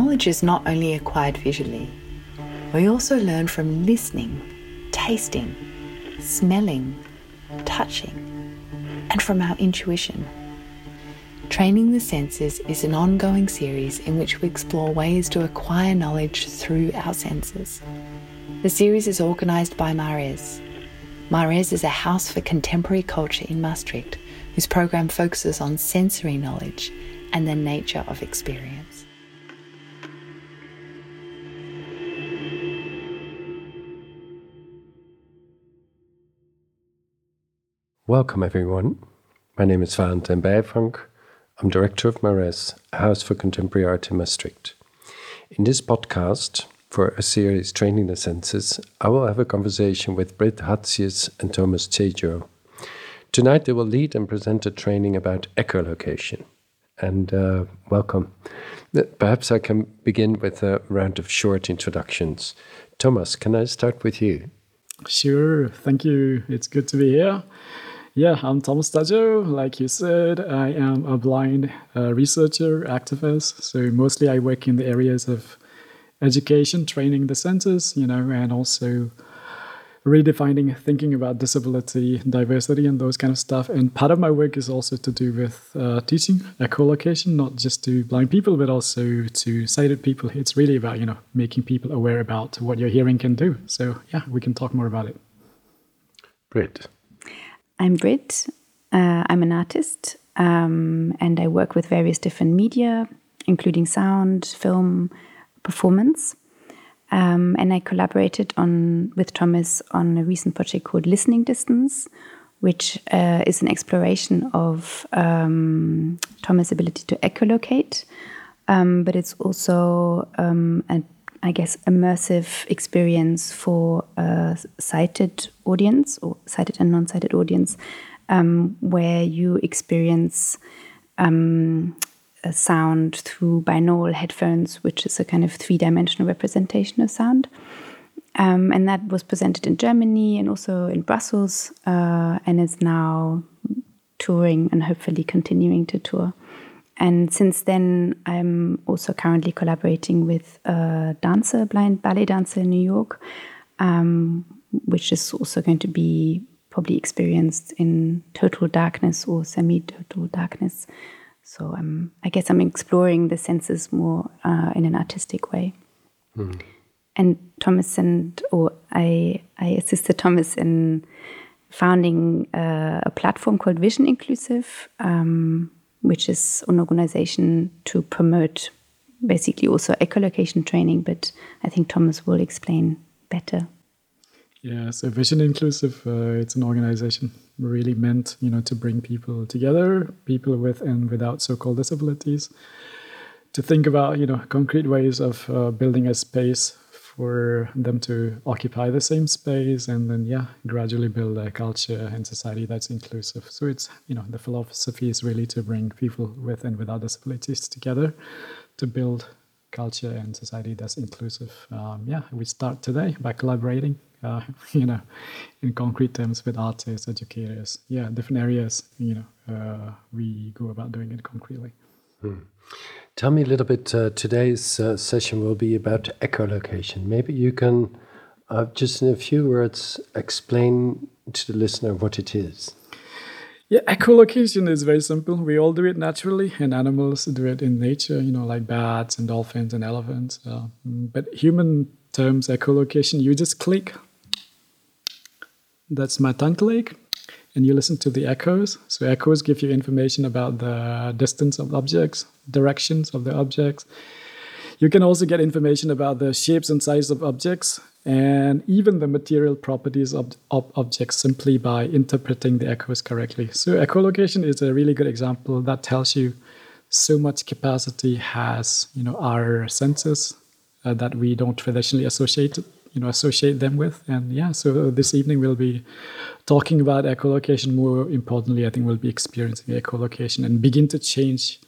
Knowledge is not only acquired visually, we also learn from listening, tasting, smelling, touching, and from our intuition. Training the Senses is an ongoing series in which we explore ways to acquire knowledge through our senses. The series is organised by Marres. Marres is a house for contemporary culture in Maastricht whose program focuses on sensory knowledge and the nature of experience. Welcome, everyone. My name is Valentijn Byvanck. I'm director of Marres, a house for contemporary art in Maastricht. In this podcast, for a series Training the Senses, I will have a conversation with Britt Hatzius and Thomas Tajo. Tonight, they will lead and present a training about echolocation. And uh, welcome. Perhaps I can begin with a round of short introductions. Thomas, can I start with you? Sure. Thank you. It's good to be here. Yeah, I'm Thomas Tajo. Like you said, I am a blind uh, researcher, activist. So mostly I work in the areas of education, training the senses, you know, and also redefining thinking about disability, diversity, and those kind of stuff. And part of my work is also to do with uh, teaching echolocation, not just to blind people, but also to sighted people. It's really about you know making people aware about what your hearing can do. So yeah, we can talk more about it. Great. I'm Britt. Uh, I'm an artist, um, and I work with various different media, including sound, film, performance. Um, and I collaborated on with Thomas on a recent project called Listening Distance, which uh, is an exploration of um, Thomas' ability to echolocate, um, but it's also um, a, I guess, immersive experience for a sighted audience or sighted and non-sighted audience, um, where you experience um, sound through binaural headphones, which is a kind of three dimensional representation of sound. Um, and that was presented in Germany and also in Brussels, uh, and is now touring and hopefully continuing to tour. And since then, I'm also currently collaborating with a dancer, blind ballet dancer in New York, um, which is also going to be probably experienced in total darkness or semi total darkness. So um, I guess I'm exploring the senses more uh, in an artistic way. Mm. And Thomas and or I I assisted Thomas in founding uh, a platform called Vision Inclusive, um, which is an organization to promote basically also echolocation training. But I think Thomas will explain better. Yeah, so Vision Inclusive, uh, it's an organization really meant, you know, to bring people together, people with and without so-called disabilities, to think about, you know, concrete ways of uh, building a space for them to occupy the same space and then, yeah, gradually build a culture and society that's inclusive. So it's, you know, the philosophy is really to bring people with and without disabilities together to build culture and society that's inclusive. Um, yeah, we start today by collaborating uh, you know, in concrete terms with artists, educators, yeah, different areas, you know, uh, we go about doing it concretely. Tell me a little bit. Uh, today's uh, session will be about echolocation. Maybe you can, uh, just in a few words, explain to the listener what it is. Yeah, echolocation is very simple. We all do it naturally, and animals do it in nature, you know, like bats and dolphins and elephants. Uh, but human terms, echolocation, you just click that's my tongue click. And you listen to the echoes. So echoes give you information about the distance of objects, directions of the objects. You can also get information about the shapes and size of objects and even the material properties of, of, objects simply by interpreting the echoes correctly. So echolocation is a really good example that tells you so much capacity has you know our senses uh, that we don't traditionally associate you know associate them with. And yeah so this evening we'll be talking about echolocation. More importantly i think we'll be experiencing echolocation and begin to change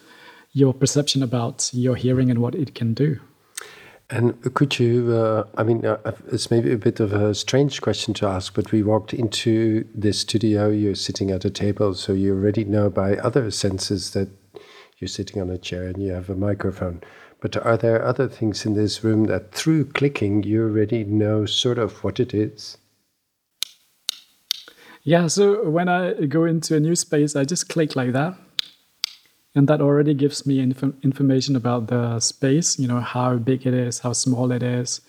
your perception about your hearing and what it can do. And could you uh, i mean uh, it's maybe a bit of a strange question to ask but we walked into this studio. You're sitting at a table so you already know by other senses that you're sitting on a chair and you have a microphone But are there other things in this room that through clicking you already know sort of what it is? Yeah, so when I go into a new space, I just click like that. And that already gives me inf information about the space, you know, how big it is, how small it is,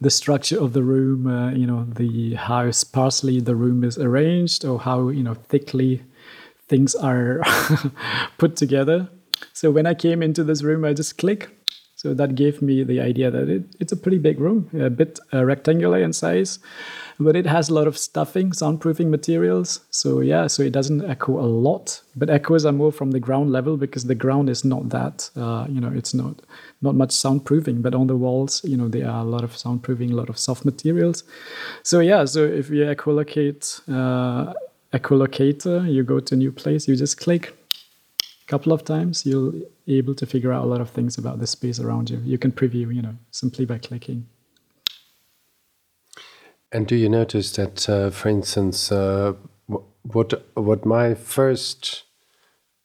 the structure of the room, uh, you know, the how sparsely the room is arranged or how, you know, thickly things are put together. So when I came into this room, I just click. So that gave me the idea that it, it's a pretty big room, a bit uh, rectangular in size but it has a lot of stuffing, soundproofing materials. So yeah, so it doesn't echo a lot, but echoes are more from the ground level because the ground is not that, uh, you know, it's not not much soundproofing. But on the walls, you know, there are a lot of soundproofing, a lot of soft materials. So yeah, so if you echolocate uh, echolocator, you go to a new place, you just click couple of times, you'll able to figure out a lot of things about the space around you. You can preview, you know, simply by clicking. And do you notice that, uh, for instance, uh, what what my first,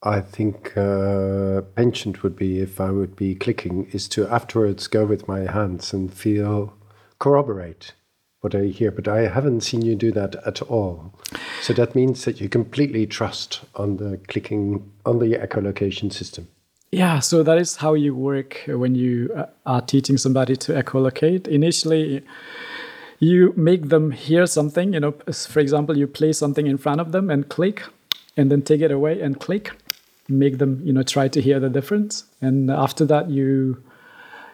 I think, uh, penchant would be if I would be clicking is to afterwards go with my hands and feel corroborate what I hear. But I haven't seen you do that at all. So that means that you completely trust on the clicking on the echolocation system. Yeah, so that is how you work when you uh, are teaching somebody to echolocate. Initially you make them hear something you know for example you play something in front of them and click and then take it away and click make them you know try to hear the difference and after that you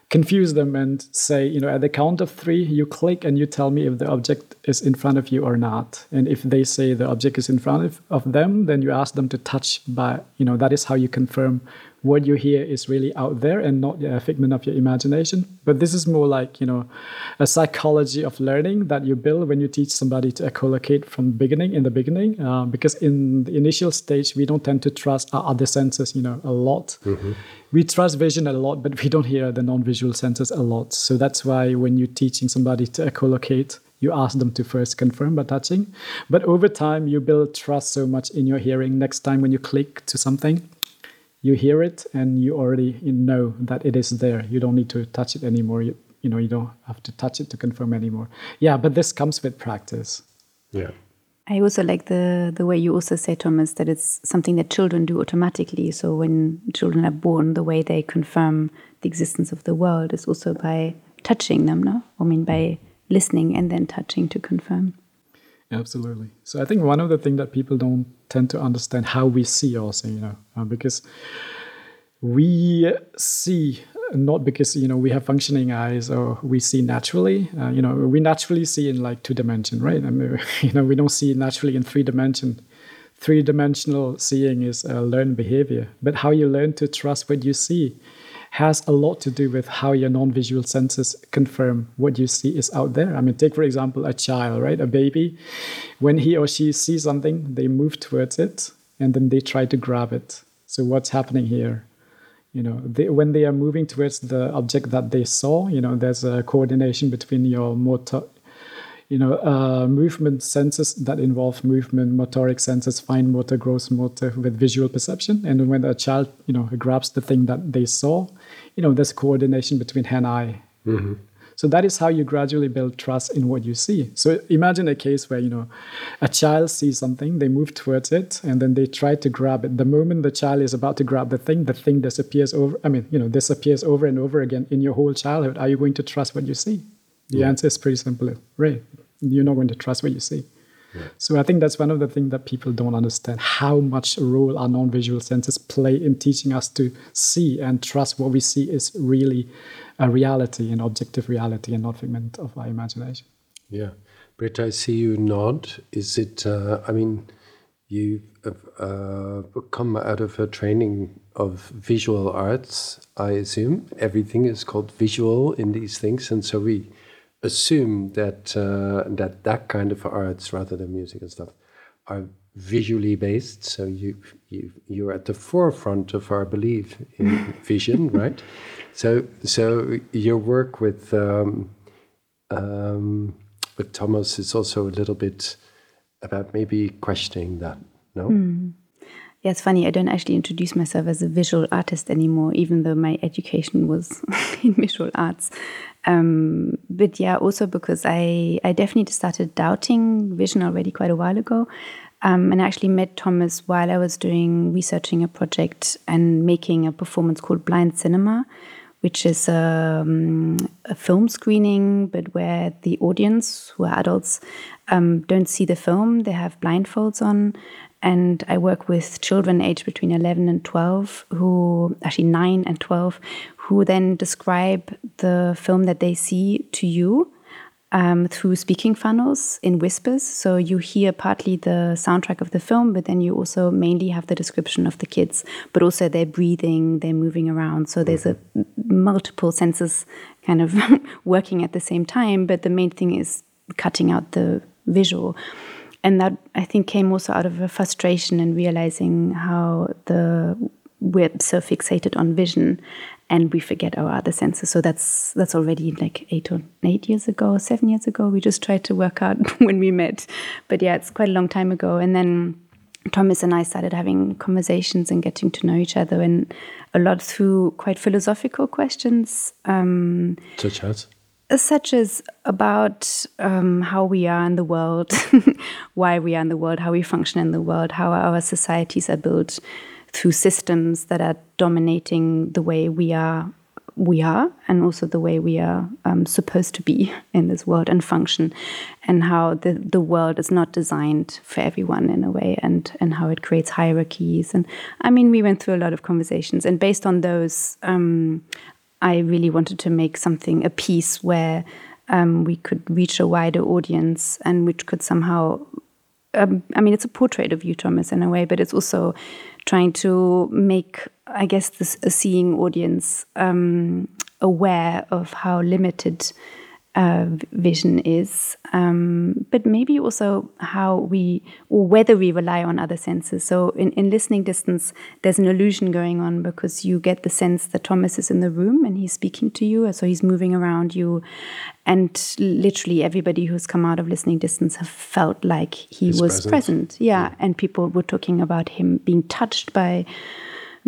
confuse them and say you know at the count of three you click and you tell me if the object is in front of you or not. And if they say the object is in front of, of them then you ask them to touch by you know that is how you confirm what you hear is really out there and not a figment of your imagination. But this is more like, you know, a psychology of learning that you build when you teach somebody to echolocate from beginning in the beginning. Uh, because in the initial stage, we don't tend to trust our other senses, you know, a lot. Mm-hmm. We trust vision a lot, but we don't hear the non-visual senses a lot. So that's why when you're teaching somebody to echolocate, you ask them to first confirm by touching. But over time, you build trust so much in your hearing. Next time when you click to something, you hear it and you already know that it is there. You don't need to touch it anymore. You, you know, you don't have to touch it to confirm anymore. Yeah, but this comes with practice. Yeah. I also like the the way you also say, Thomas, that it's something that children do automatically. So when children are born, the way they confirm the existence of the world is also by touching them, no? I mean by listening and then touching to confirm. Absolutely. So I think one of the things that people don't tend to understand how we see also, you know, uh, because we see not because you know we have functioning eyes or we see naturally. Uh, you know, we naturally see in like two dimension, right? I mean, you know, we don't see naturally in three dimension. Three dimensional seeing is a learned behavior, but how you learn to trust what you see has a lot to do with how your non-visual senses confirm what you see is out there. I mean, take for example a child, right? A baby, when he or she sees something, they move towards it and then they try to grab it. So what's happening here? You know, they, when they are moving towards the object that they saw, you know, there's a coordination between your motor, you know, uh, movement senses that involve movement, motoric senses, fine motor, gross motor with visual perception. And when a child, you know, grabs the thing that they saw, you know, there's coordination between hand eye. Mm-hmm. So that is how you gradually build trust in what you see. So imagine a case where, you know, a child sees something, they move towards it, and then they try to grab it. The moment the child is about to grab the thing, the thing disappears over, I mean, you know, disappears over and over again in your whole childhood. Are you going to trust what you see? The yeah. answer is pretty simple. Right. You're not going to trust what you see. So I think that's one of the things that people don't understand how much role our non-visual senses play in teaching us to see and trust what we see is really a reality, an objective reality, and not figment of our imagination. Yeah, Britt, I see you nod. Is it? Uh, I mean, you have uh, come out of a training of visual arts. I assume everything is called visual in these things, and so we assume that uh, that that kind of arts, rather than music and stuff, are visually based. So you you you're at the forefront of our belief in vision, right? So so your work with um, um, with Thomas is also a little bit about maybe questioning that. No. Mm. yeah, it's funny. I don't actually introduce myself as a visual artist anymore, even though my education was in visual arts. Um, but yeah, also because I, I definitely started doubting vision already quite a while ago. Um, and I actually met Thomas while I was doing researching a project and making a performance called Blind Cinema, which is um, a film screening, but where the audience, who are adults, um, don't see the film. They have blindfolds on. And I work with children aged between 11 and 12, who actually 9 and 12, who then describe the film that they see to you um, through speaking funnels in whispers. So you hear partly the soundtrack of the film, but then you also mainly have the description of the kids, but also their breathing, their moving around. So there's a multiple senses kind of working at the same time, but the main thing is cutting out the visual. And that I think came also out of a frustration and realizing how the we're so fixated on vision and we forget our other senses. So that's that's already like eight or eight years ago, seven years ago. We just tried to work out when we met, but yeah, it's quite a long time ago. And then Thomas and I started having conversations and getting to know each other, and a lot through quite philosophical questions, um, such as such as about um, how we are in the world, why we are in the world, how we function in the world, how our societies are built through systems that are dominating the way we are we are and also the way we are um, supposed to be in this world and function and how the, the world is not designed for everyone in a way and, and how it creates hierarchies and i mean we went through a lot of conversations and based on those um, i really wanted to make something a piece where um, we could reach a wider audience and which could somehow um, i mean it's a portrait of you thomas in a way but it's also trying to make, I guess, this a seeing audience um, aware of how limited uh, vision is, um, but maybe also how we or whether we rely on other senses. So in, in listening distance, there's an illusion going on because you get the sense that Thomas is in the room and he's speaking to you, so he's moving around you, and literally everybody who's come out of listening distance have felt like he he's was present. present. Yeah, yeah, and people were talking about him being touched by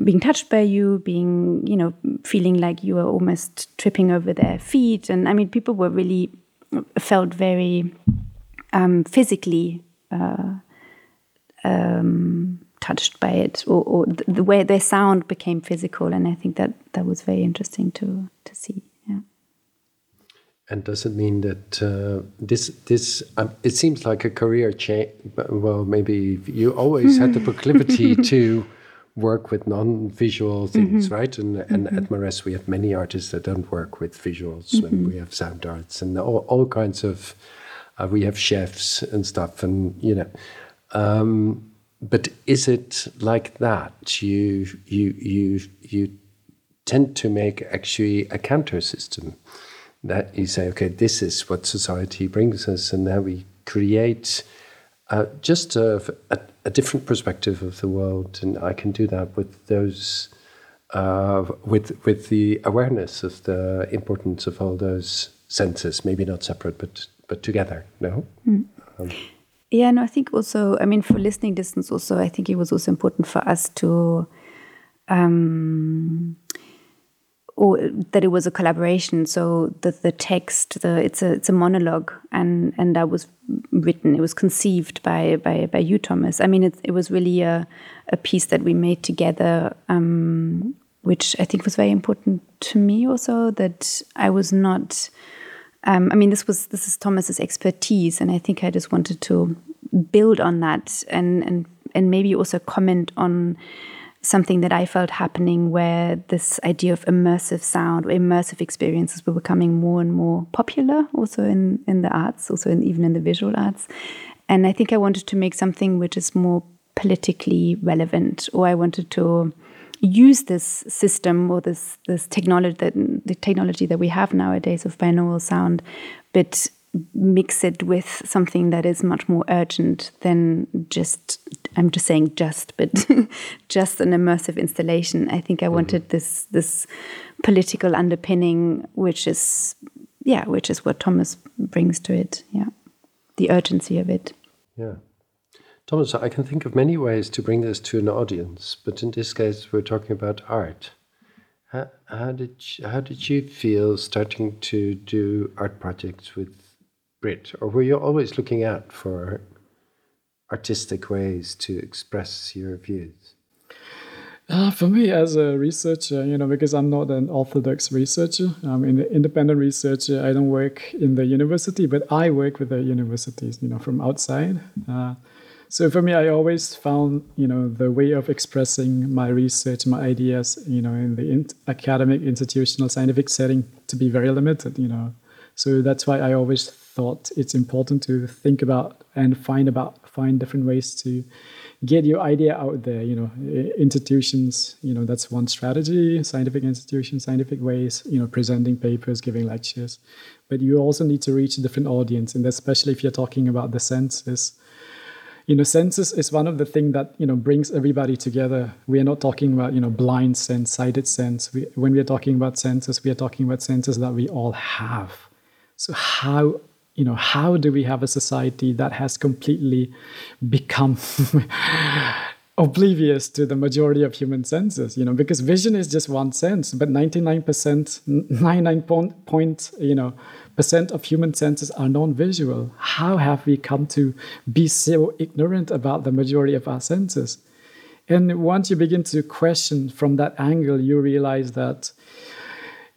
being touched by you, being, you know, feeling like you were almost tripping over their feet. And I mean, people were really felt very um, physically uh, um, touched by it, or, or the, the way their sound became physical. And I think that that was very interesting to to see. Yeah. And does it mean that uh, this this um, it seems like a career change? Well, maybe you always had the proclivity to work with non-visual things, mm -hmm. right? And and mm -hmm. at Marres we have many artists that don't work with visuals, mm -hmm. and mm-hmm. we have sound arts and all, all kinds of. Uh, we have chefs and stuff, and you know. Um, but is it like that? You you you you tend to make actually a counter system that you say, okay, this is what society brings us, and now we create uh, just a, a, a, different perspective of the world, and I can do that with those, uh, with with the awareness of the importance of all those senses, maybe not separate, but but together. No. Mm. Um, yeah, no, I think also, I mean, for listening distance, also, I think it was also important for us to. Um, or that it was a collaboration. So the the text, the it's a it's a monologue, and and that was written. It was conceived by by by you, Thomas. I mean, it it was really a a piece that we made together, um, which I think was very important to me. Also, that I was not. Um, I mean, this was this is Thomas's expertise, and I think I just wanted to build on that and and and maybe also comment on something that I felt happening where this idea of immersive sound or immersive experiences were becoming more and more popular also in, in the arts, also in, even in the visual arts. And I think I wanted to make something which is more politically relevant, or I wanted to use this system or this this technology that the technology that we have nowadays of binaural sound, but mix it with something that is much more urgent than just I'm just saying just but just an immersive installation I think I mm-hmm. wanted mm -hmm. this this political underpinning which is yeah which is what Thomas brings to it yeah the urgency of it yeah Thomas, I can think of many ways to bring this to an audience, but in this case, we're talking about art. How, how did you, how did you feel starting to do art projects with Britt, or were you always looking out for artistic ways to express your views? Uh, for me, as a researcher, you know, because I'm not an orthodox researcher, I'm an independent researcher. I don't work in the university, but I work with the universities, you know, from outside. Uh, so for me, I always found, you know, the way of expressing my research, my ideas, you know, in the in academic, institutional, scientific setting to be very limited, you know. So that's why I always thought it's important to think about and find about find different ways to get your idea out there. You know, institutions, you know, that's one strategy. Scientific institutions, scientific ways, you know, presenting papers, giving lectures, but you also need to reach a different audience, and especially if you're talking about the senses you know senses is one of the things that you know brings everybody together we are not talking about you know blind sense sighted sense we, when we are talking about senses we are talking about senses that we all have so how you know how do we have a society that has completely become oblivious to the majority of human senses you know? Because vision is just one sense but 99% 99 point, point you know percent of human senses are non-visual. How have we come to be so ignorant about the majority of our senses? And once you begin to question from that angle you realize that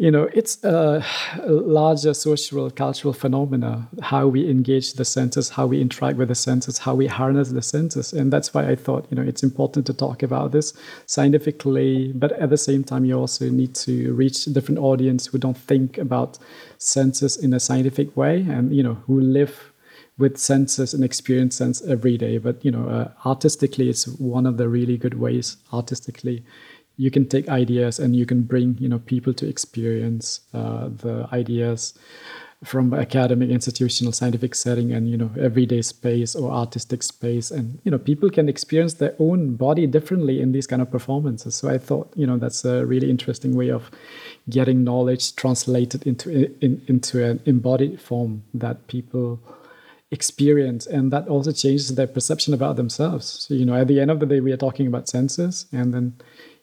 you know it's a larger social cultural phenomena how we engage the senses how we interact with the senses how we harness the senses and that's why i thought you know it's important to talk about this scientifically but at the same time you also need to reach a different audience who don't think about senses in a scientific way and you know who live with senses and experience sense every day. But you know uh, artistically it's one of the really good ways artistically you can take ideas and you can bring you know people to experience uh, the ideas from academic institutional scientific setting and you know everyday space or artistic space. And you know people can experience their own body differently in these kind of performances. So i thought you know that's a really interesting way of getting knowledge translated into in, into an embodied form that people experience. And that also changes their perception about themselves. So you know at the end of the day we are talking about senses and then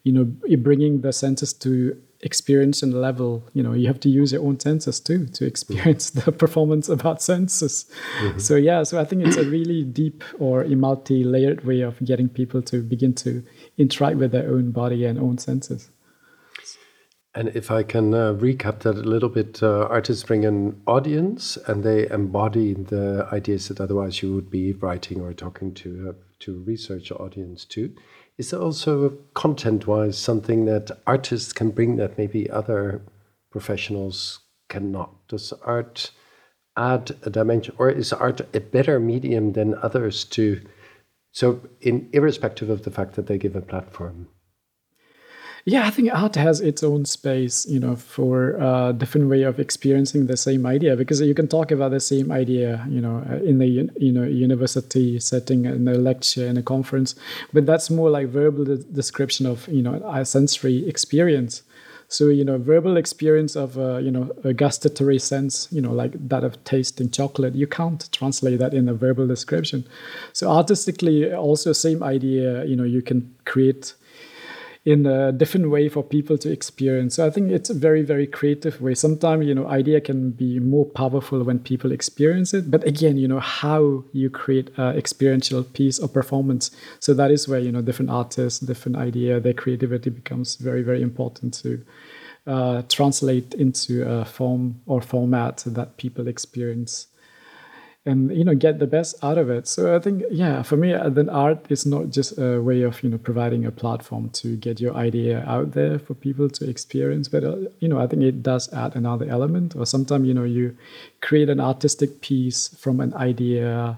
you know bringing the senses to experience and level you know you have to use your own senses too to experience the performance about senses mm-hmm. so yeah so i think it's a really deep or a multi-layered way of getting people to begin to interact with their own body and own senses and if I can uh, recap that a little bit, uh, artists bring an audience and they embody the ideas that otherwise you would be writing or talking to uh, to research audience too. Is there also content wise something that artists can bring that maybe other professionals cannot? Does art add a dimension, or is art a better medium than others to? So, in irrespective of the fact that they give a platform yeah i think art has its own space you know for a different way of experiencing the same idea because you can talk about the same idea you know in the you know university setting in a lecture in a conference but that's more like verbal description of you know a sensory experience. So you know verbal experience of uh, you know a gustatory sense you know like that of tasting chocolate you can't translate that in a verbal description. So artistically also same idea you know you can create in a different way for people to experience. So I think it's a very, very creative way. Sometimes, you know, idea can be more powerful when people experience it. But again, you know, how you create an experiential piece or performance. So that is where, you know, different artists, different idea, their creativity becomes very, very important to uh, translate into a form or format that people experience and you know get the best out of it. So i think yeah for me uh, then art is not just a way of you know providing a platform to get your idea out there for people to experience but uh, you know i think it does add another element. Or sometimes you know you create an artistic piece from an idea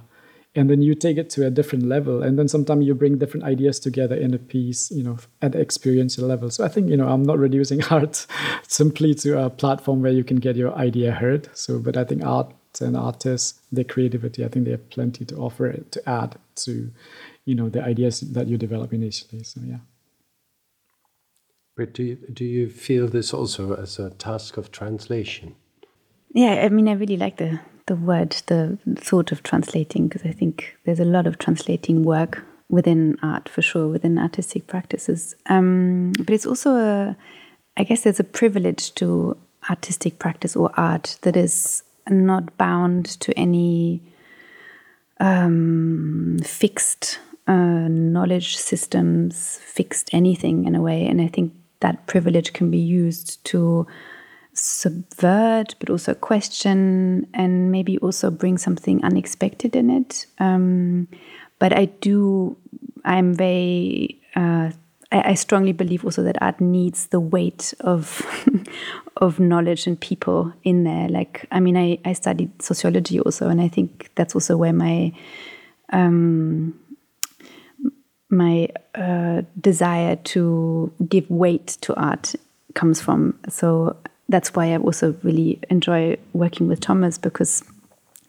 and then you take it to a different level. And then sometimes you bring different ideas together in a piece you know at the experiential level. So i think you know i'm not reducing art simply to a platform where you can get your idea heard. So but i think art and artists, their creativity, I think they have plenty to offer to add to, you know, the ideas that you develop initially. So yeah. But do you, do you feel this also as a task of translation? Yeah, I mean, I really like the the word, the thought of translating, because I think there's a lot of translating work within art for sure, within artistic practices. Um, but it's also a, I guess there's a privilege to artistic practice or art that is not bound to any um, fixed uh, knowledge systems, fixed anything in a way. And I think that privilege can be used to subvert, but also question, and maybe also bring something unexpected in it. Um, but I do, I'm very, uh, I, I, strongly believe also that art needs the weight of of knowledge and people in there. Like, I mean, I, I studied sociology also, and I think that's also where my um, my uh, desire to give weight to art comes from. So that's why I also really enjoy working with Thomas because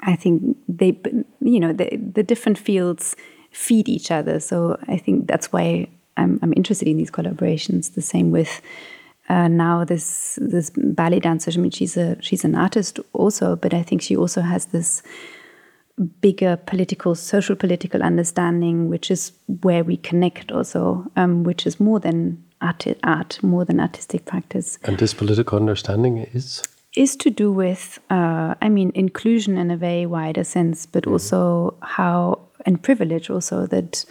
I think they, you know, the, the different fields feed each other. So I think that's why I'm, I'm interested in these collaborations. The same with uh, now this this ballet dancer. I mean, she's a she's an artist also, but I think she also has this bigger political, social political understanding, which is where we connect also, um, which is more than art, art, more than artistic practice. And this political understanding is? Is to do with, uh, I mean, inclusion in a very wider sense, but mm-hmm. also how, and privilege also, that,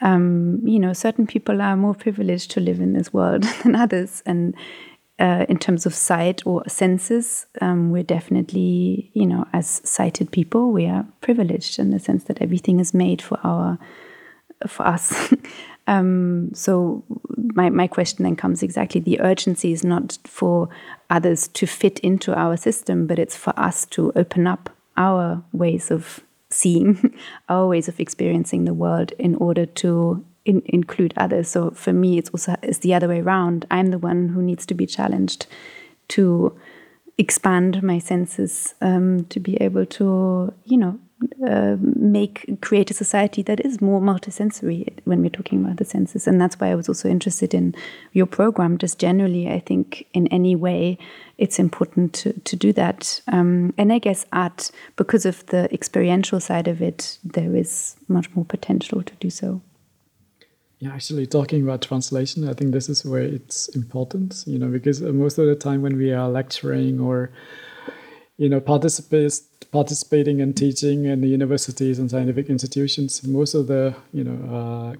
um, you know, certain people are more privileged to live in this world than others. And uh, in terms of sight or senses, um, we're definitely, you know, as sighted people, we are privileged in the sense that everything is made for our, for us. um, so my my question then comes exactly: the urgency is not for others to fit into our system, but it's for us to open up our ways of seeing, our ways of experiencing the world in order to in, include others. So for me, it's also it's the other way around. I'm the one who needs to be challenged to expand my senses um, to be able to, you know, uh, make create a society that is more multisensory when we're talking about the senses. And that's why i was also interested in your program. Just generally i think in any way it's important to, to do that. Um, and i guess art because of the experiential side of it there is much more potential to do so. Yeah, actually, talking about translation, I think this is where it's important, you know, because most of the time when we are lecturing or, you know, participate, participating and teaching in the universities and scientific institutions, most of the, you know, uh,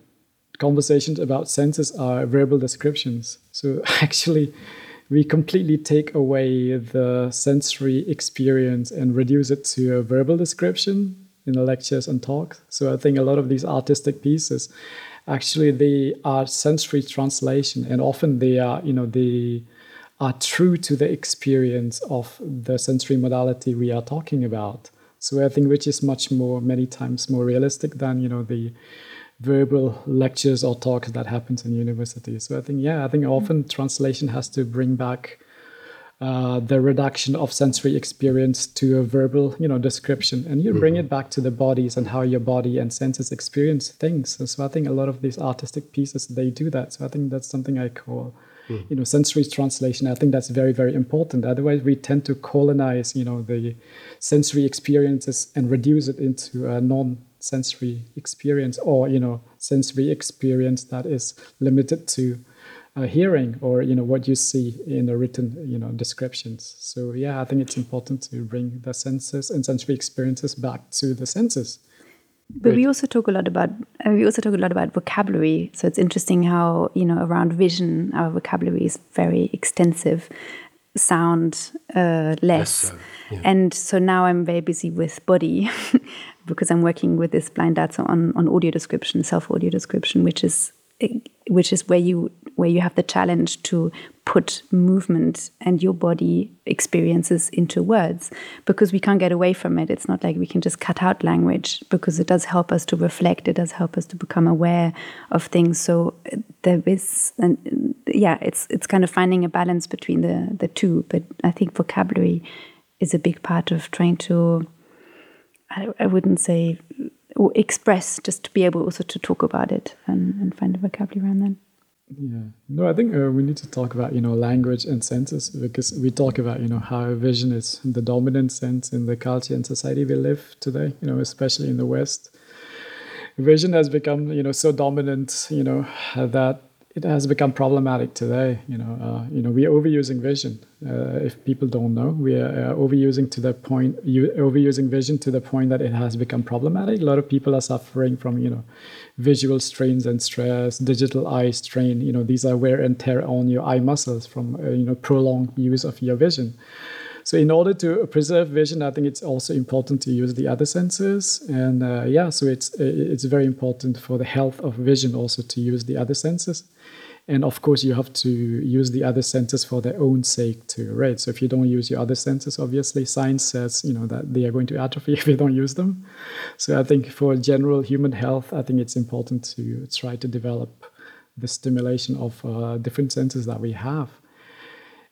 conversations about senses are verbal descriptions. So actually, we completely take away the sensory experience and reduce it to a verbal description in the lectures and talks. So I think a lot of these artistic pieces actually they are sensory translation and often they are you know they are true to the experience of the sensory modality we are talking about so i think which is much more many times more realistic than you know the verbal lectures or talks that happens in universities so i think yeah i think often translation has to bring back uh, the reduction of sensory experience to a verbal, you know, description, and you bring mm-hmm. it back to the bodies and how your body and senses experience things. so I think a lot of these artistic pieces they do that. So I think that's something I call, mm. you know, sensory translation. I think that's very very important. Otherwise, we tend to colonize, you know, the sensory experiences and reduce it into a non sensory experience or you know sensory experience that is limited to uh, hearing or you know what you see in the written you know descriptions so yeah i think it's important to bring the senses and sensory experiences back to the senses but we also talk a lot about uh, we also talk a lot about vocabulary. So it's interesting how you know around vision our vocabulary is very extensive. Sound uh, less. So, yeah. and so now i'm very busy with body because i'm working with this blind data on, on audio description self audio description which is which is where you where you have the challenge to put movement and your body experiences into words. Because we can't get away from it. It's not like we can just cut out language because it does help us to reflect. It does help us to become aware of things. So there is and yeah it's it's kind of finding a balance between the the two. But i think vocabulary is a big part of trying to I, I wouldn't say express just to be able also to talk about it and, and find a vocabulary around that Yeah. No, I think uh, we need to talk about you know language and senses because we talk about you know how vision is the dominant sense in the culture and society we live today. You know, especially in the West, vision has become you know so dominant. You know that it has become problematic today. You know, uh, you know, we are overusing vision. Uh, if people don't know, we are uh, overusing to the point, overusing vision to the point that it has become problematic. A lot of people are suffering from, you know, visual strains and stress, digital eye strain. You know, these are wear and tear on your eye muscles from, uh, you know, prolonged use of your vision. So in order to preserve vision, I think it's also important to use the other senses. And uh, yeah, so it's it's very important for the health of vision also to use the other senses. And of course, you have to use the other senses for their own sake too, right? So if you don't use your other senses, obviously science says you know that they are going to atrophy if you don't use them. So I think for general human health, I think it's important to try to develop the stimulation of uh, different senses that we have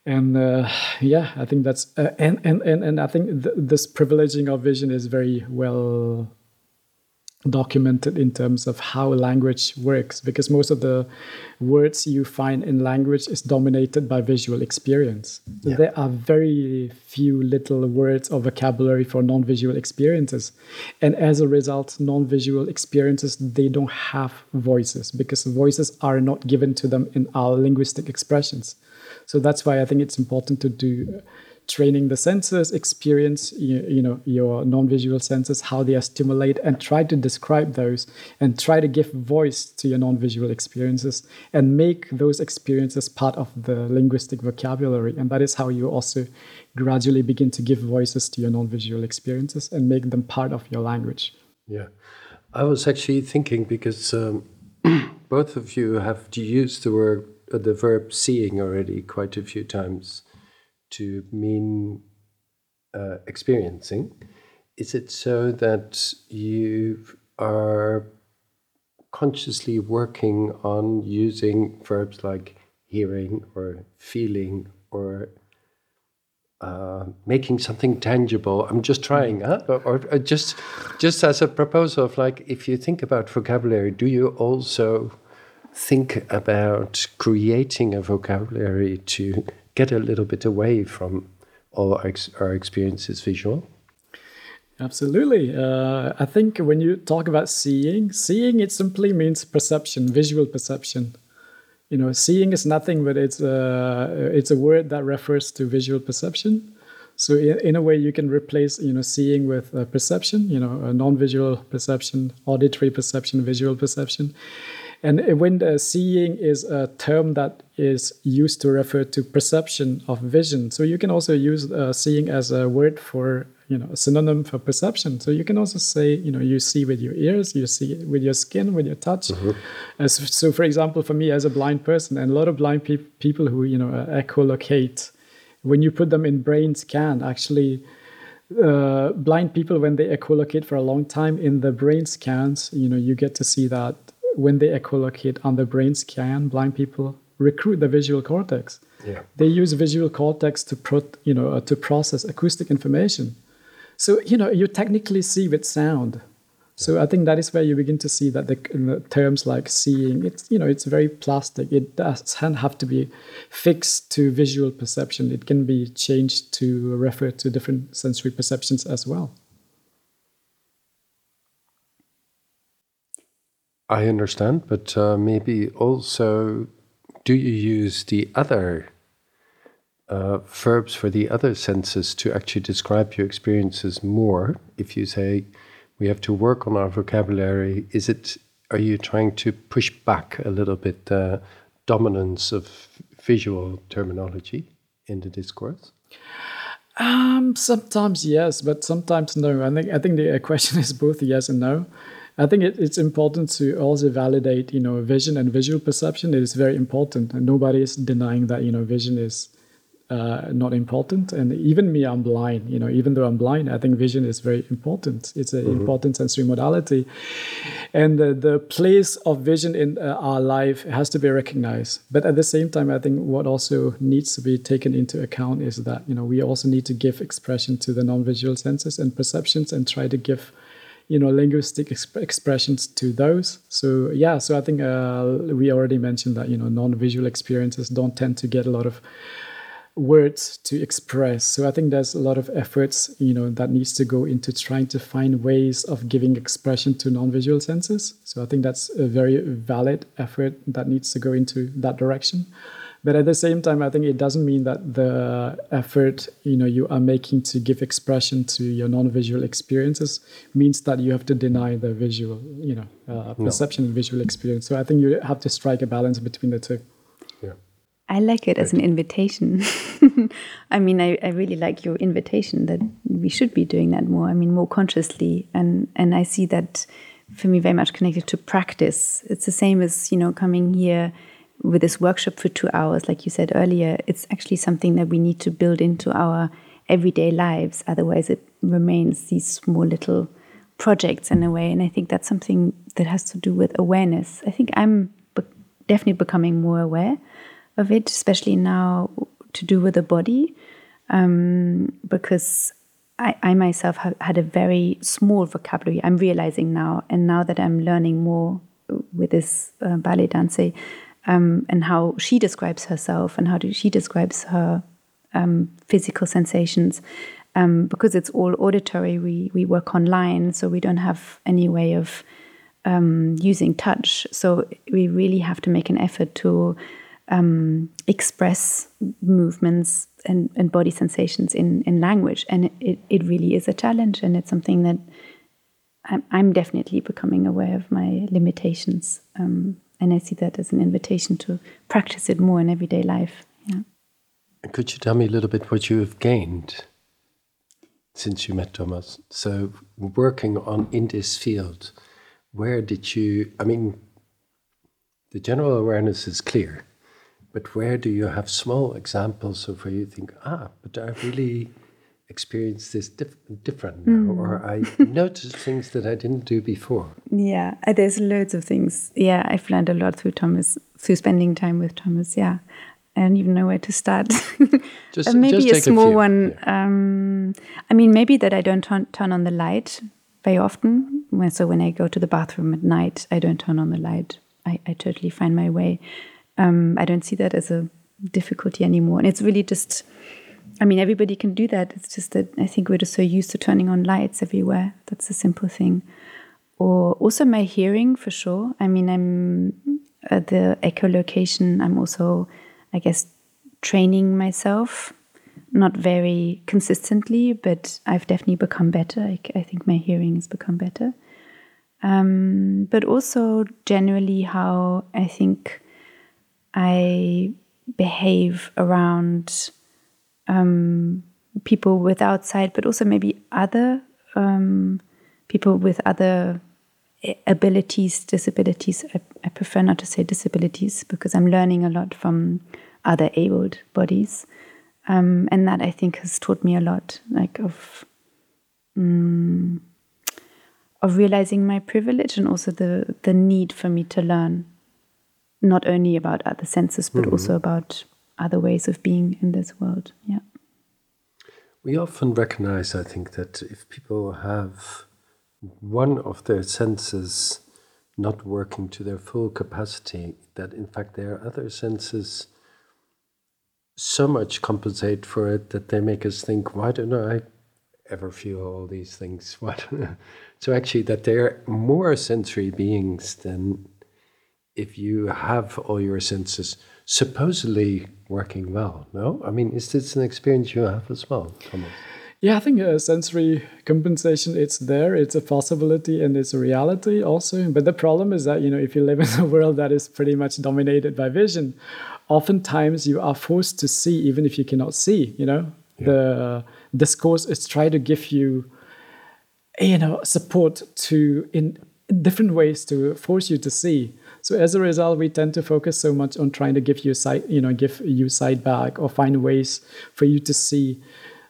and uh, yeah i think that's uh, and, and and and i think th- this privileging of vision is very well documented in terms of how language works because most of the words you find in language is dominated by visual experience. Yeah. there are very few little words or vocabulary for non-visual experiences. And as a result non-visual experiences they don't have voices because voices are not given to them in our linguistic expressions so that's why I think it's important to do training the senses, experience you, you know your non-visual senses, how they are stimulated, and try to describe those and try to give voice to your non-visual experiences and make those experiences part of the linguistic vocabulary. And that is how you also gradually begin to give voices to your non-visual experiences and make them part of your language. Yeah, I was actually thinking because um, both of you have used the word uh, the verb seeing already quite a few times to mean uh, experiencing. Is it so that you are consciously working on using verbs like hearing or feeling or uh, making something tangible. I'm just trying, huh? or, or, just just as a proposal of like, if you think about vocabulary, do you also think about creating a vocabulary to get a little bit away from all our, ex our experiences visual? Absolutely. Uh, I think when you talk about seeing, seeing it simply means perception, visual perception. You know, seeing is nothing, but it's a, uh, it's a word that refers to visual perception. So in, in a way, you can replace you know seeing with uh, perception. You know, non-visual perception, auditory perception, visual perception, and when uh, seeing is a term that is used to refer to perception of vision, so you can also use uh, seeing as a word for you know a synonym for perception. So you can also say you know you see with your ears, you see with your skin, with your touch. Mm-hmm. Uh, so, so, for example, for me as a blind person, and a lot of blind pe- people who you know uh, echolocate, when you put them in brain scan, actually. Uh, blind people when they echolocate for a long time in the brain scans you know you get to see that when they echolocate on the brain scan, blind people recruit the visual cortex. Yeah. They use visual cortex to put, you know, uh, to process acoustic information. So you know, you technically see with sound. So I think that is where you begin to see that the, the, terms like seeing, it's you know, it's very plastic. It doesn't have to be fixed to visual perception. It can be changed to refer to different sensory perceptions as well. I understand, but uh, maybe also do you use the other uh, verbs for the other senses to actually describe your experiences more? If you say we have to work on our vocabulary, is it are you trying to push back a little bit the dominance of visual terminology in the discourse? Um, sometimes yes, but sometimes no. I think I think the question is both yes and no. I think it, it's important to also validate, you know, vision and visual perception. It is very important, and nobody is denying that, you know, vision is uh, not important. And even me, I'm blind. You know, even though I'm blind, I think vision is very important. It's an mm-hmm. important sensory modality, and uh, the place of vision in uh, our life has to be recognized. But at the same time, I think what also needs to be taken into account is that you know we also need to give expression to the non-visual senses and perceptions, and try to give you know linguistic exp- expressions to those. So yeah so i think uh, we already mentioned that you know non-visual experiences don't tend to get a lot of words to express. So i think there's a lot of efforts you know that needs to go into trying to find ways of giving expression to non-visual senses. So i think that's a very valid effort that needs to go into that direction but at the same time i think it doesn't mean that the effort you know you are making to give expression to your non-visual experiences means that you have to deny the visual you know uh, perception no. and visual experience so i think you have to strike a balance between the two yeah I like it as an invitation. I mean, I, I really like your invitation that we should be doing that more. I mean, more consciously, and and I see that for me very much connected to practice. It's the same as you know coming here with this workshop for two hours, like you said earlier, it's actually something that we need to build into our everyday lives. Otherwise, it remains these small little projects in a way. And I think that's something that has to do with awareness. I think I'm be definitely becoming more aware of it, especially now to do with the body, um, because I, I myself have had a very small vocabulary. I'm realizing now, and now that I'm learning more with this uh, ballet dance, um, and how she describes herself and how she describes her um, physical sensations. Um, because it's all auditory, we, we work online, so we don't have any way of um, using touch. So we really have to make an effort to um, express movements and, and body sensations in, in language. And it, it really is a challenge, and it's something that I'm, I'm definitely becoming aware of my limitations. Um, and I see that as an invitation to practice it more in everyday life. Yeah. Could you tell me a little bit what you have gained since you met Thomas? So, working on in this field, where did you? I mean, the general awareness is clear, but where do you have small examples of where you think, ah, but I really experience this dif- different now, mm. or I notice things that I didn't do before. Yeah, uh, there's loads of things. Yeah, I've learned a lot through Thomas, through spending time with Thomas. Yeah, I don't even know where to start. just, uh, maybe a small a one. Yeah. Um, I mean, maybe that I don't turn, turn on the light very often. So when I go to the bathroom at night, I don't turn on the light. I, I totally find my way. Um, I don't see that as a difficulty anymore, and it's really just I mean, everybody can do that. It's just that I think we're just so used to turning on lights everywhere. That's a simple thing. Or also my hearing for sure. I mean, I'm at the echolocation. I'm also, I guess, training myself, not very consistently, but I've definitely become better. I, I think my hearing has become better. Um, but also generally how I think I behave around um, people with outside, but also maybe other um, people with other abilities, disabilities. I, I, prefer not to say disabilities because I'm learning a lot from other abled bodies, um, and that I think has taught me a lot, like of um, of realizing my privilege and also the the need for me to learn, not only about other senses but mm -hmm. also about other ways of being in this world. Yeah. We often recognize, I think, that if people have one of their senses not working to their full capacity, that in fact their other senses so much compensate for it that they make us think, why don't I ever feel all these things? What? so actually, that they're more sensory beings than if you have all your senses supposedly working well. No, I mean, is this an experience you have as well, Thomas? Yeah, I think uh, sensory compensation it's there. It's a possibility and it's a reality also. But the problem is that you know if you live in a world that is pretty much dominated by vision, oftentimes you are forced to see even if you cannot see. You know, yeah. the discourse is trying to give you, you know, support to in different ways to force you to see. So as a result, we tend to focus so much on trying to give you sight, you know, give you sight back or find ways for you to see.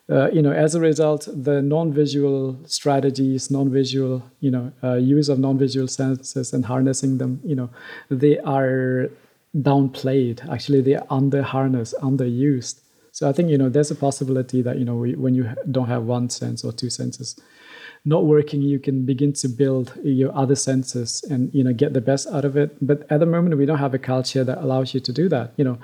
Uh, you know, as a result, the non-visual strategies, non-visual, you know, uh, use of non-visual senses and harnessing them, you know, they are downplayed. Actually, they are under harnessed, underused. So I think you know there's a possibility that you know we, when you don't have one sense or two senses, not working, you can begin to build your other senses and you know get the best out of it. But at the moment, we don't have a culture that allows you to do that. You know,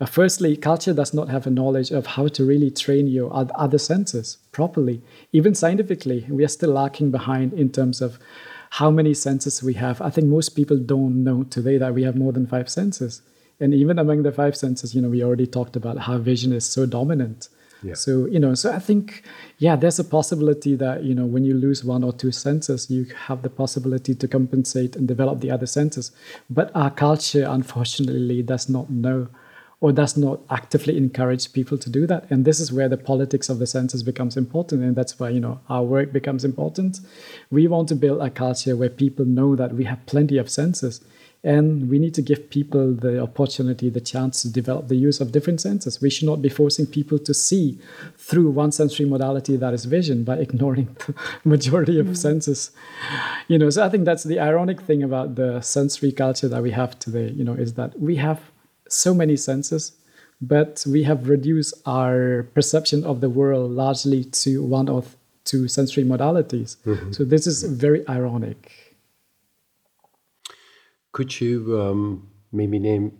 uh, firstly, culture does not have a knowledge of how to really train your other senses properly. Even scientifically, we are still lacking behind in terms of how many senses we have. I think most people don't know today that we have more than five senses. And even among the five senses, you know, we already talked about how vision is so dominant. Yeah. So, you know, so I think, yeah, there's a possibility that, you know, when you lose one or two senses, you have the possibility to compensate and develop the other senses. But our culture, unfortunately, does not know or does not actively encourage people to do that. And this is where the politics of the senses becomes important. And that's why, you know, our work becomes important. We want to build a culture where people know that we have plenty of senses and we need to give people the opportunity, the chance to develop the use of different senses. We should not be forcing people to see through one sensory modality that is vision by ignoring the majority of mm. senses. You know, so I think that's the ironic thing about the sensory culture that we have today, you know, is that we have so many senses, but we have reduced our perception of the world largely to one or two sensory modalities. Mm-hmm. So this is very ironic. Could you um, maybe name,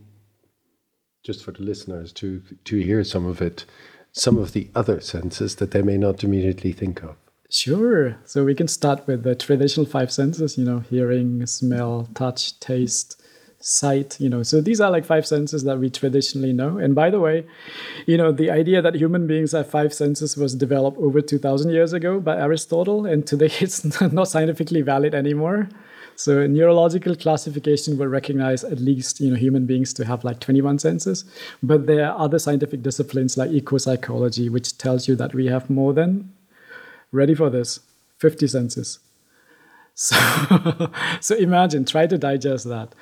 just for the listeners to to hear some of it, some of the other senses that they may not immediately think of? Sure. So we can start with the traditional five senses. You know, hearing, smell, touch, taste, sight you know so these are like five senses that we traditionally know and by the way you know the idea that human beings have five senses was developed over 2000 years ago by aristotle and today it's not scientifically valid anymore so neurological classification will recognize at least you know human beings to have like 21 senses, but there are other scientific disciplines like ecopsychology which tells you that we have more than ready for this 50 senses. So, so imagine, try to digest that.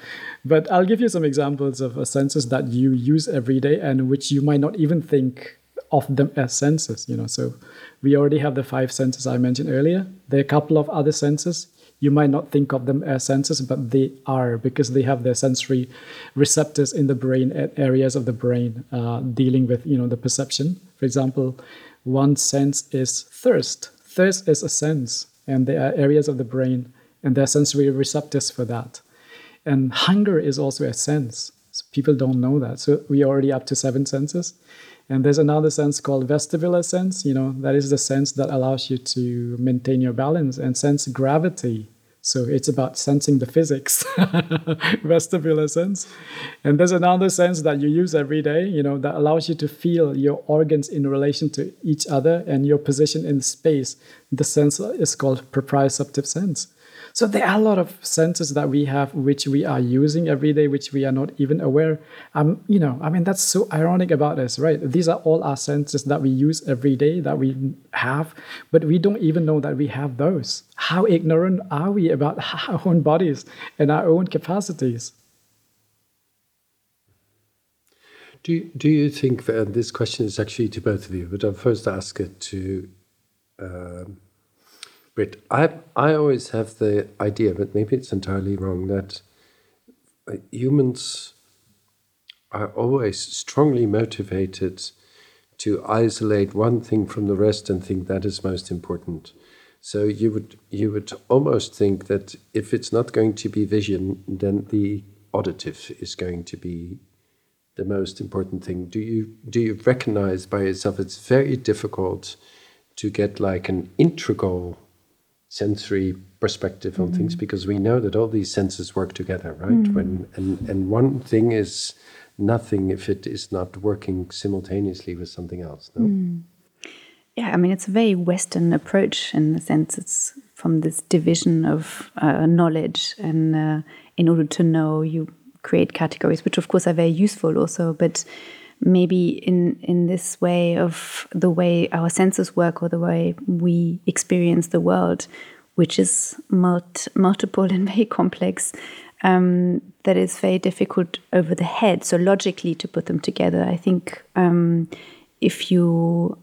But I'll give you some examples of uh, senses that you use every day and which you might not even think of them as senses. You know, so we already have the five senses I mentioned earlier. There are a couple of other senses you might not think of them as senses, but they are because they have their sensory receptors in the brain at areas of the brain uh, dealing with you know the perception. For example, one sense is thirst. Thirst is a sense, and there are areas of the brain and there are sensory receptors for that. And hunger is also a sense. So people don't know that. So we are already up to seven senses. And there's another sense called vestibular sense, you know, that is the sense that allows you to maintain your balance and sense gravity. So it's about sensing the physics, vestibular sense. And there's another sense that you use every day, you know, that allows you to feel your organs in relation to each other and your position in space. The sense is called proprioceptive sense. So there are a lot of senses that we have which we are using every day, which we are not even aware. Um, you know, I mean that's so ironic about us, right? These are all our senses that we use every day that we have, but we don't even know that we have those. How ignorant are we about our own bodies and our own capacities? Do do you think that this question is actually to both of you, but I'll first ask it to um, I I always have the idea, but maybe it's entirely wrong, that uh, humans are always strongly motivated to isolate one thing from the rest and think that is most important. So you would you would almost think that if it's not going to be vision, then the auditive is going to be the most important thing. Do you do you recognize by yourself it's very difficult to get like an integral sensory perspective on mm. things because we know that all these senses work together, right? Mm. When and and one thing is nothing if it is not working simultaneously with something else. No. Mm. Yeah, I mean it's a very Western approach in the sense it's from this division of uh, knowledge, and uh, in order to know, you create categories, which of course are very useful also, but maybe in in this way of the way our senses work or the way we experience the world, which is multiple and very complex, um, that is very difficult over the head. So logically to put them together, I think um, if you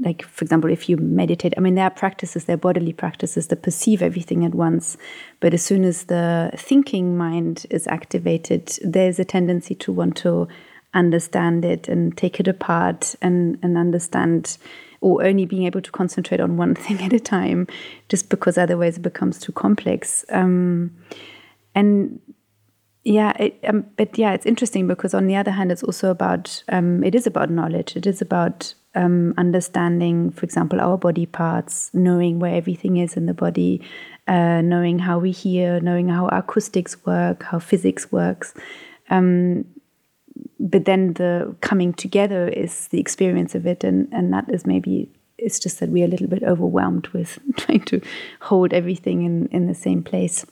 like for example if you meditate i mean there are practices there are bodily practices that perceive everything at once but as soon as the thinking mind is activated there's a tendency to want to understand it and take it apart and, and understand or only being able to concentrate on one thing at a time, just because otherwise it becomes too complex. Um, and yeah, it, um, but yeah, it's interesting because on the other hand, it's also about um, it is about knowledge. It is about um, understanding, for example, our body parts, knowing where everything is in the body, uh, knowing how we hear, knowing how acoustics work, how physics works. Um, but then the coming together is the experience of it, and and that is maybe it's just that we're a little bit overwhelmed with trying to hold everything in in the same place.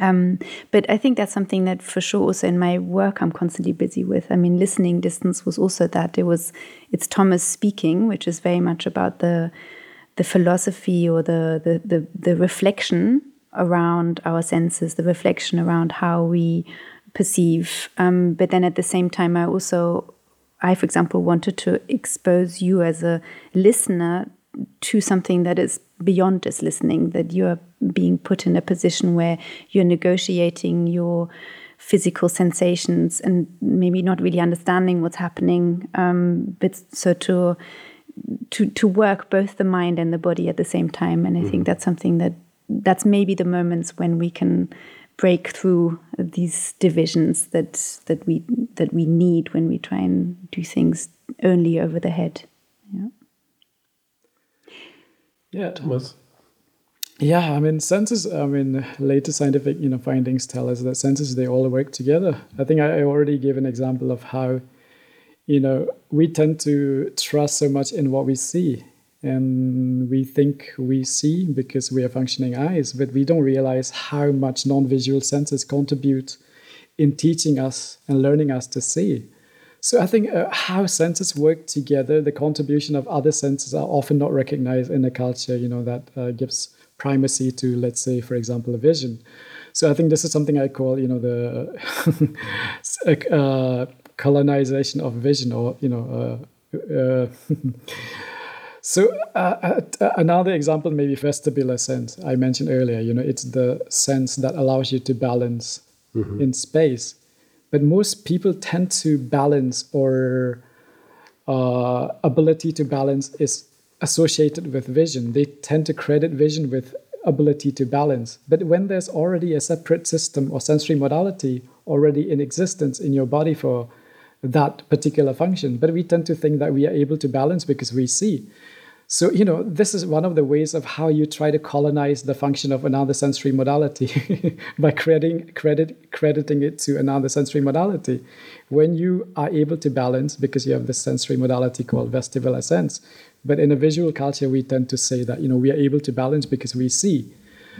Um, but I think that's something that for sure also in my work I'm constantly busy with. I mean, listening distance was also that. It was it's Thomas speaking, which is very much about the the philosophy or the the the, the reflection around our senses, the reflection around how we perceive. Um, but then at the same time, I also, I for example, wanted to expose you as a listener to something that is beyond just listening, that you're being put in a position where you're negotiating your physical sensations and maybe not really understanding what's happening. Um, but so to to to work both the mind and the body at the same time, and I mm. think that's something that that's maybe the moments when we can break through these divisions that that we that we need when we try and do things only over the head. Yeah. Yeah, Thomas. Yeah, I mean, senses. I mean, later scientific you know findings tell us that senses they all work together. I think I already gave an example of how, you know, we tend to trust so much in what we see, and we think we see because we are functioning eyes, but we don't realize how much non-visual senses contribute in teaching us and learning us to see. So I think uh, how senses work together, the contribution of other senses are often not recognized in a culture, you know, that uh, gives primacy to, let's say, for example, a vision. So I think this is something I call, you know, the uh, colonization of vision, or you know. Uh, uh, so uh, another example, maybe vestibular sense. I mentioned earlier. You know, it's the sense that allows you to balance mm-hmm. in space but most people tend to balance or uh, ability to balance is associated with vision. They tend to credit vision with ability to balance. But when there's already a separate system or sensory modality already in existence in your body for that particular function, but we tend to think that we are able to balance because we see. So, you know, this is one of the ways of how you try to colonize the function of another sensory modality by crediting, credit, crediting it to another sensory modality. When you are able to balance, because you have this sensory modality called vestibular sense, but in a visual culture, we tend to say that, you know, we are able to balance because we see.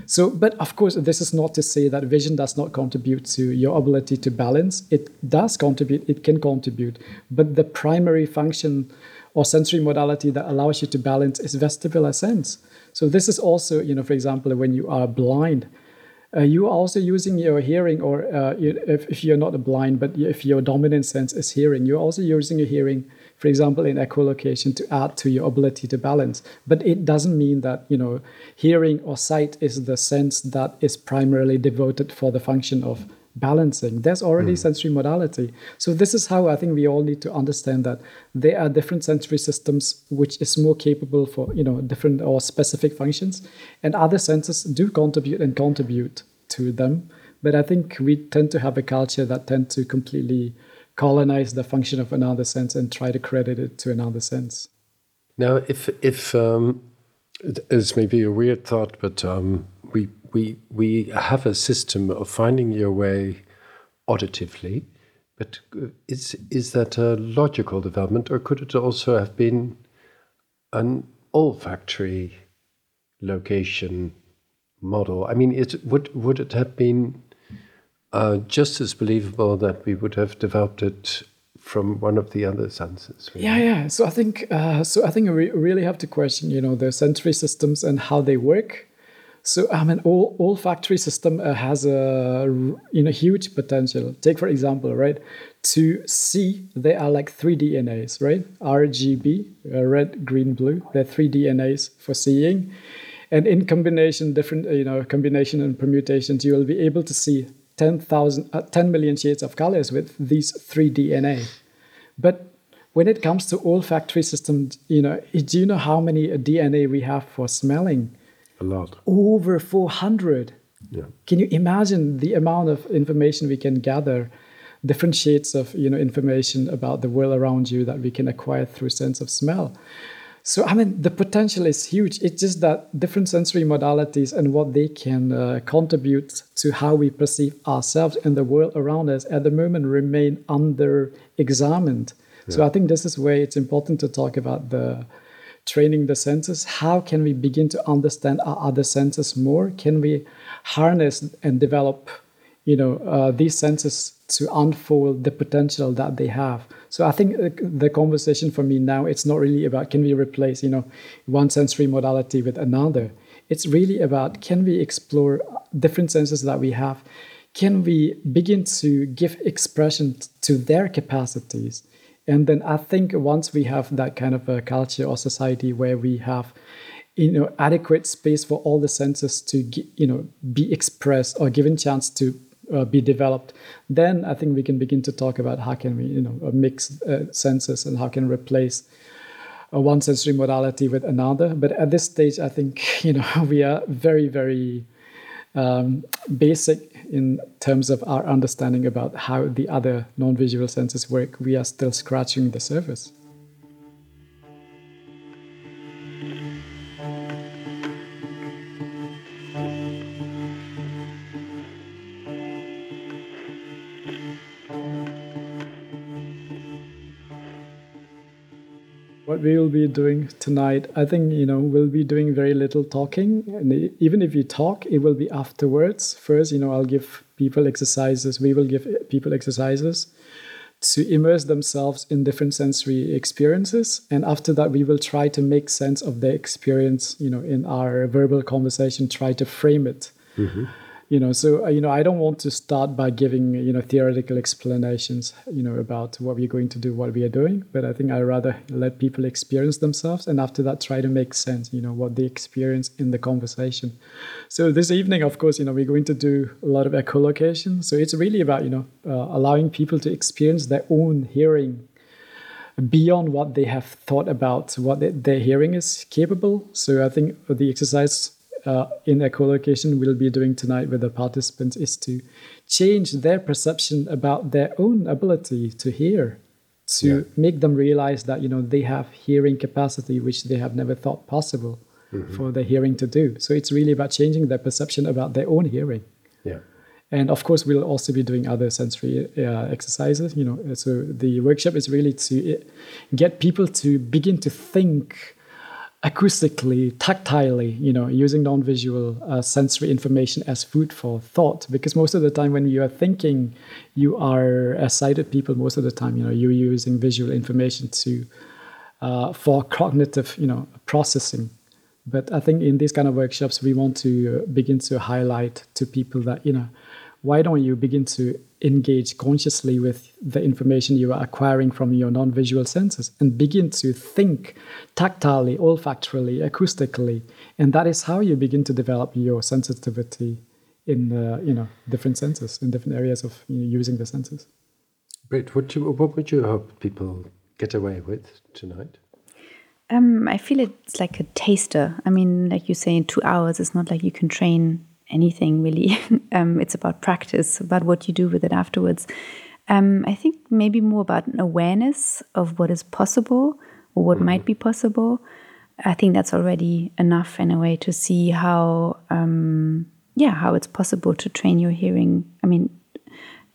So, but of course, this is not to say that vision does not contribute to your ability to balance. It does contribute, it can contribute, but the primary function or sensory modality that allows you to balance is vestibular sense. So this is also, you know, for example, when you are blind, uh, you are also using your hearing, or uh, if, if you're not a blind, but if your dominant sense is hearing, you're also using your hearing, for example, in echolocation to add to your ability to balance. But it doesn't mean that, you know, hearing or sight is the sense that is primarily devoted for the function of balancing. There's already mm. sensory modality. So this is how I think we all need to understand that there are different sensory systems which is more capable for you know different or specific functions, and other senses do contribute and contribute to them. But I think we tend to have a culture that tend to completely colonize the function of another sense and try to credit it to another sense. Now, if if um, it's maybe a weird thought, but um, we we we have a system of finding your way auditively, but uh, is is that a logical development, or could it also have been an olfactory location model? I mean, it, would would it have been uh, just as believable that we would have developed it from one of the other senses? Yeah, yeah. So I think uh, so. I think we really have to question, you know, the sensory systems and how they work so I mean, all olfactory system uh, has a you know huge potential. Take for example, right? To see, they are like three DNAs, right? RGB, uh, red, green, blue. They're three DNAs for seeing, and in combination, different you know combination and permutations, you will be able to see 10,000, uh, 10 million shades of colors with these three DNA. But when it comes to olfactory system, you know, do you know how many DNA we have for smelling? A lot. Over 400. Yeah. Can you imagine the amount of information we can gather, different shades of you know information about the world around you that we can acquire through sense of smell? So I mean, the potential is huge. It's just that different sensory modalities and what they can uh, contribute to how we perceive ourselves and the world around us at the moment remain under examined. Yeah. So I think this is where it's important to talk about the training the senses. How can we begin to understand our other senses more? Can we harness and develop, you know, uh, these senses to unfold the potential that they have? So I think uh, the conversation for me now it's not really about can we replace, you know, one sensory modality with another. It's really about can we explore different senses that we have? Can we begin to give expression to their capacities? And then I think once we have that kind of a culture or society where we have you know adequate space for all the senses to you know be expressed or given chance to uh, be developed then i think we can begin to talk about how can we you know mix uh, senses and how can replace uh, one sensory modality with another but at this stage i think you know we are very very um, basic in terms of our understanding about how the other non-visual senses work, we are still scratching the surface. What we will be doing tonight, I think, you know, we'll be doing very little talking. And even if we talk, it will be afterwards. First, you know, I'll give people exercises, we will give people exercises to immerse themselves in different sensory experiences. And after that, we will try to make sense of their experience, you know, in our verbal conversation, try to frame it. Mm-hmm you know so uh, you know i don't want to start by giving you know theoretical explanations you know about what we're going to do what we are doing but i think i rather let people experience themselves and after that try to make sense you know what they experience in the conversation. So this evening of course you know we're going to do a lot of echolocation. So it's really about you know uh, allowing people to experience their own hearing beyond what they have thought about what they, their hearing is capable. So i think the exercise uh, in echolocation we'll be doing tonight with the participants is to change their perception about their own ability to hear to yeah. make them realize that you know they have hearing capacity which they have never thought possible mm-hmm. for their hearing to do so it's really about changing their perception about their own hearing yeah and of course we'll also be doing other sensory uh, exercises you know so the workshop is really to uh, get people to begin to think acoustically, tactilely, you know, using non-visual uh, sensory information as food for thought. Because most of the time, when you are thinking, you are as sighted people. Most of the time, you know, you're using visual information to uh, for cognitive, you know, processing. But I think in these kind of workshops, we want to begin to highlight to people that you know, why don't you begin to engage consciously with the information you are acquiring from your non-visual senses and begin to think tactilely, olfactorily, acoustically, and that is how you begin to develop your sensitivity in the you know different senses in different areas of you know, using the senses. Britt, what, you, what would you hope people get away with tonight? Um, I feel it's like a taster. I mean, like you say, in two hours, it's not like you can train anything really. um, it's about practice, about what you do with it afterwards. Um, I think maybe more about an awareness of what is possible or what mm-hmm. might be possible. I think that's already enough in a way to see how, um, yeah, how it's possible to train your hearing. I mean,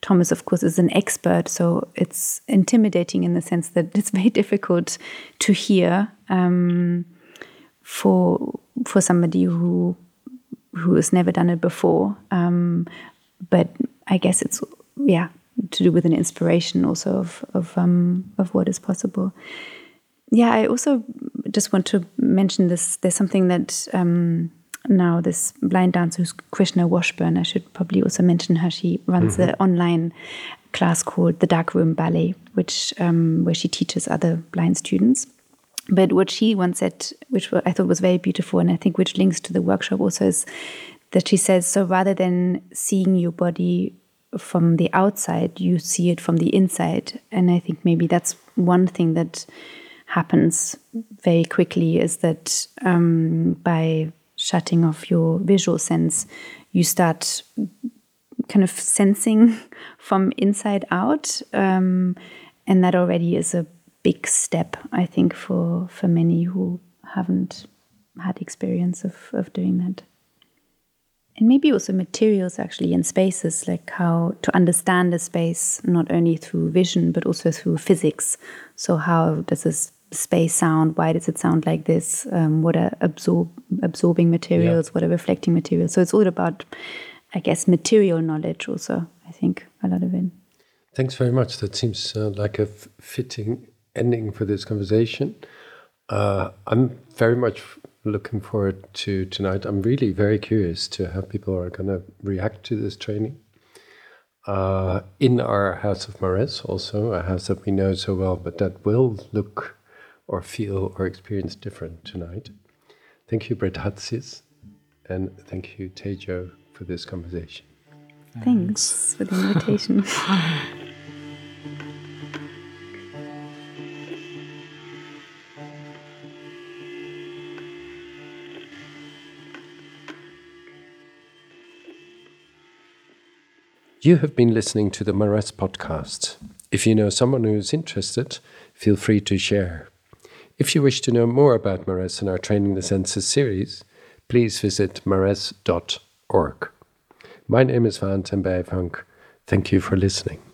Thomas, of course, is an expert, so it's intimidating in the sense that it's very difficult to hear um, for for somebody who who has never done it before. Um, but I guess it's yeah to do with an inspiration also of of um, of what is possible. Yeah, I also just want to mention this. There's something that um, now this blind dancer who's Krishna Washburn. I should probably also mention her. She runs mm -hmm. an online class called the Dark Room Ballet, which um, where she teaches other blind students. But what she once said, which I thought was very beautiful, and I think which links to the workshop also, is that she says, so rather than seeing your body from the outside, you see it from the inside. And I think maybe that's one thing that happens very quickly is that um, by shutting off your visual sense, you start kind of sensing from inside out. Um, and that already is a big step, I think, for, for many who haven't had experience of, of doing that. And maybe also materials actually in spaces, like how to understand a space not only through vision but also through physics. So, how does this space sound? Why does it sound like this? Um, what are absorb absorbing materials? Yeah. What are reflecting materials? So, it's all about, I guess, material knowledge also, I think, a lot of it. Thanks very much. That seems uh, like a fitting ending for this conversation. Uh, I'm very much looking forward to tonight. I'm really very curious to how people are going to react to this training. Uh, in our House of Marres, also a house that we know so well, but that will look or feel or experience different tonight. Thank you, Britt Hatzius, and thank you, Tajo, for this conversation. Thanks for the invitation. You have been listening to the Marres podcast. If you know someone who is interested, feel free to share. If you wish to know more about Marres and our Training the Senses series, please visit marres.org. My name is Valentijn. Thank you for listening.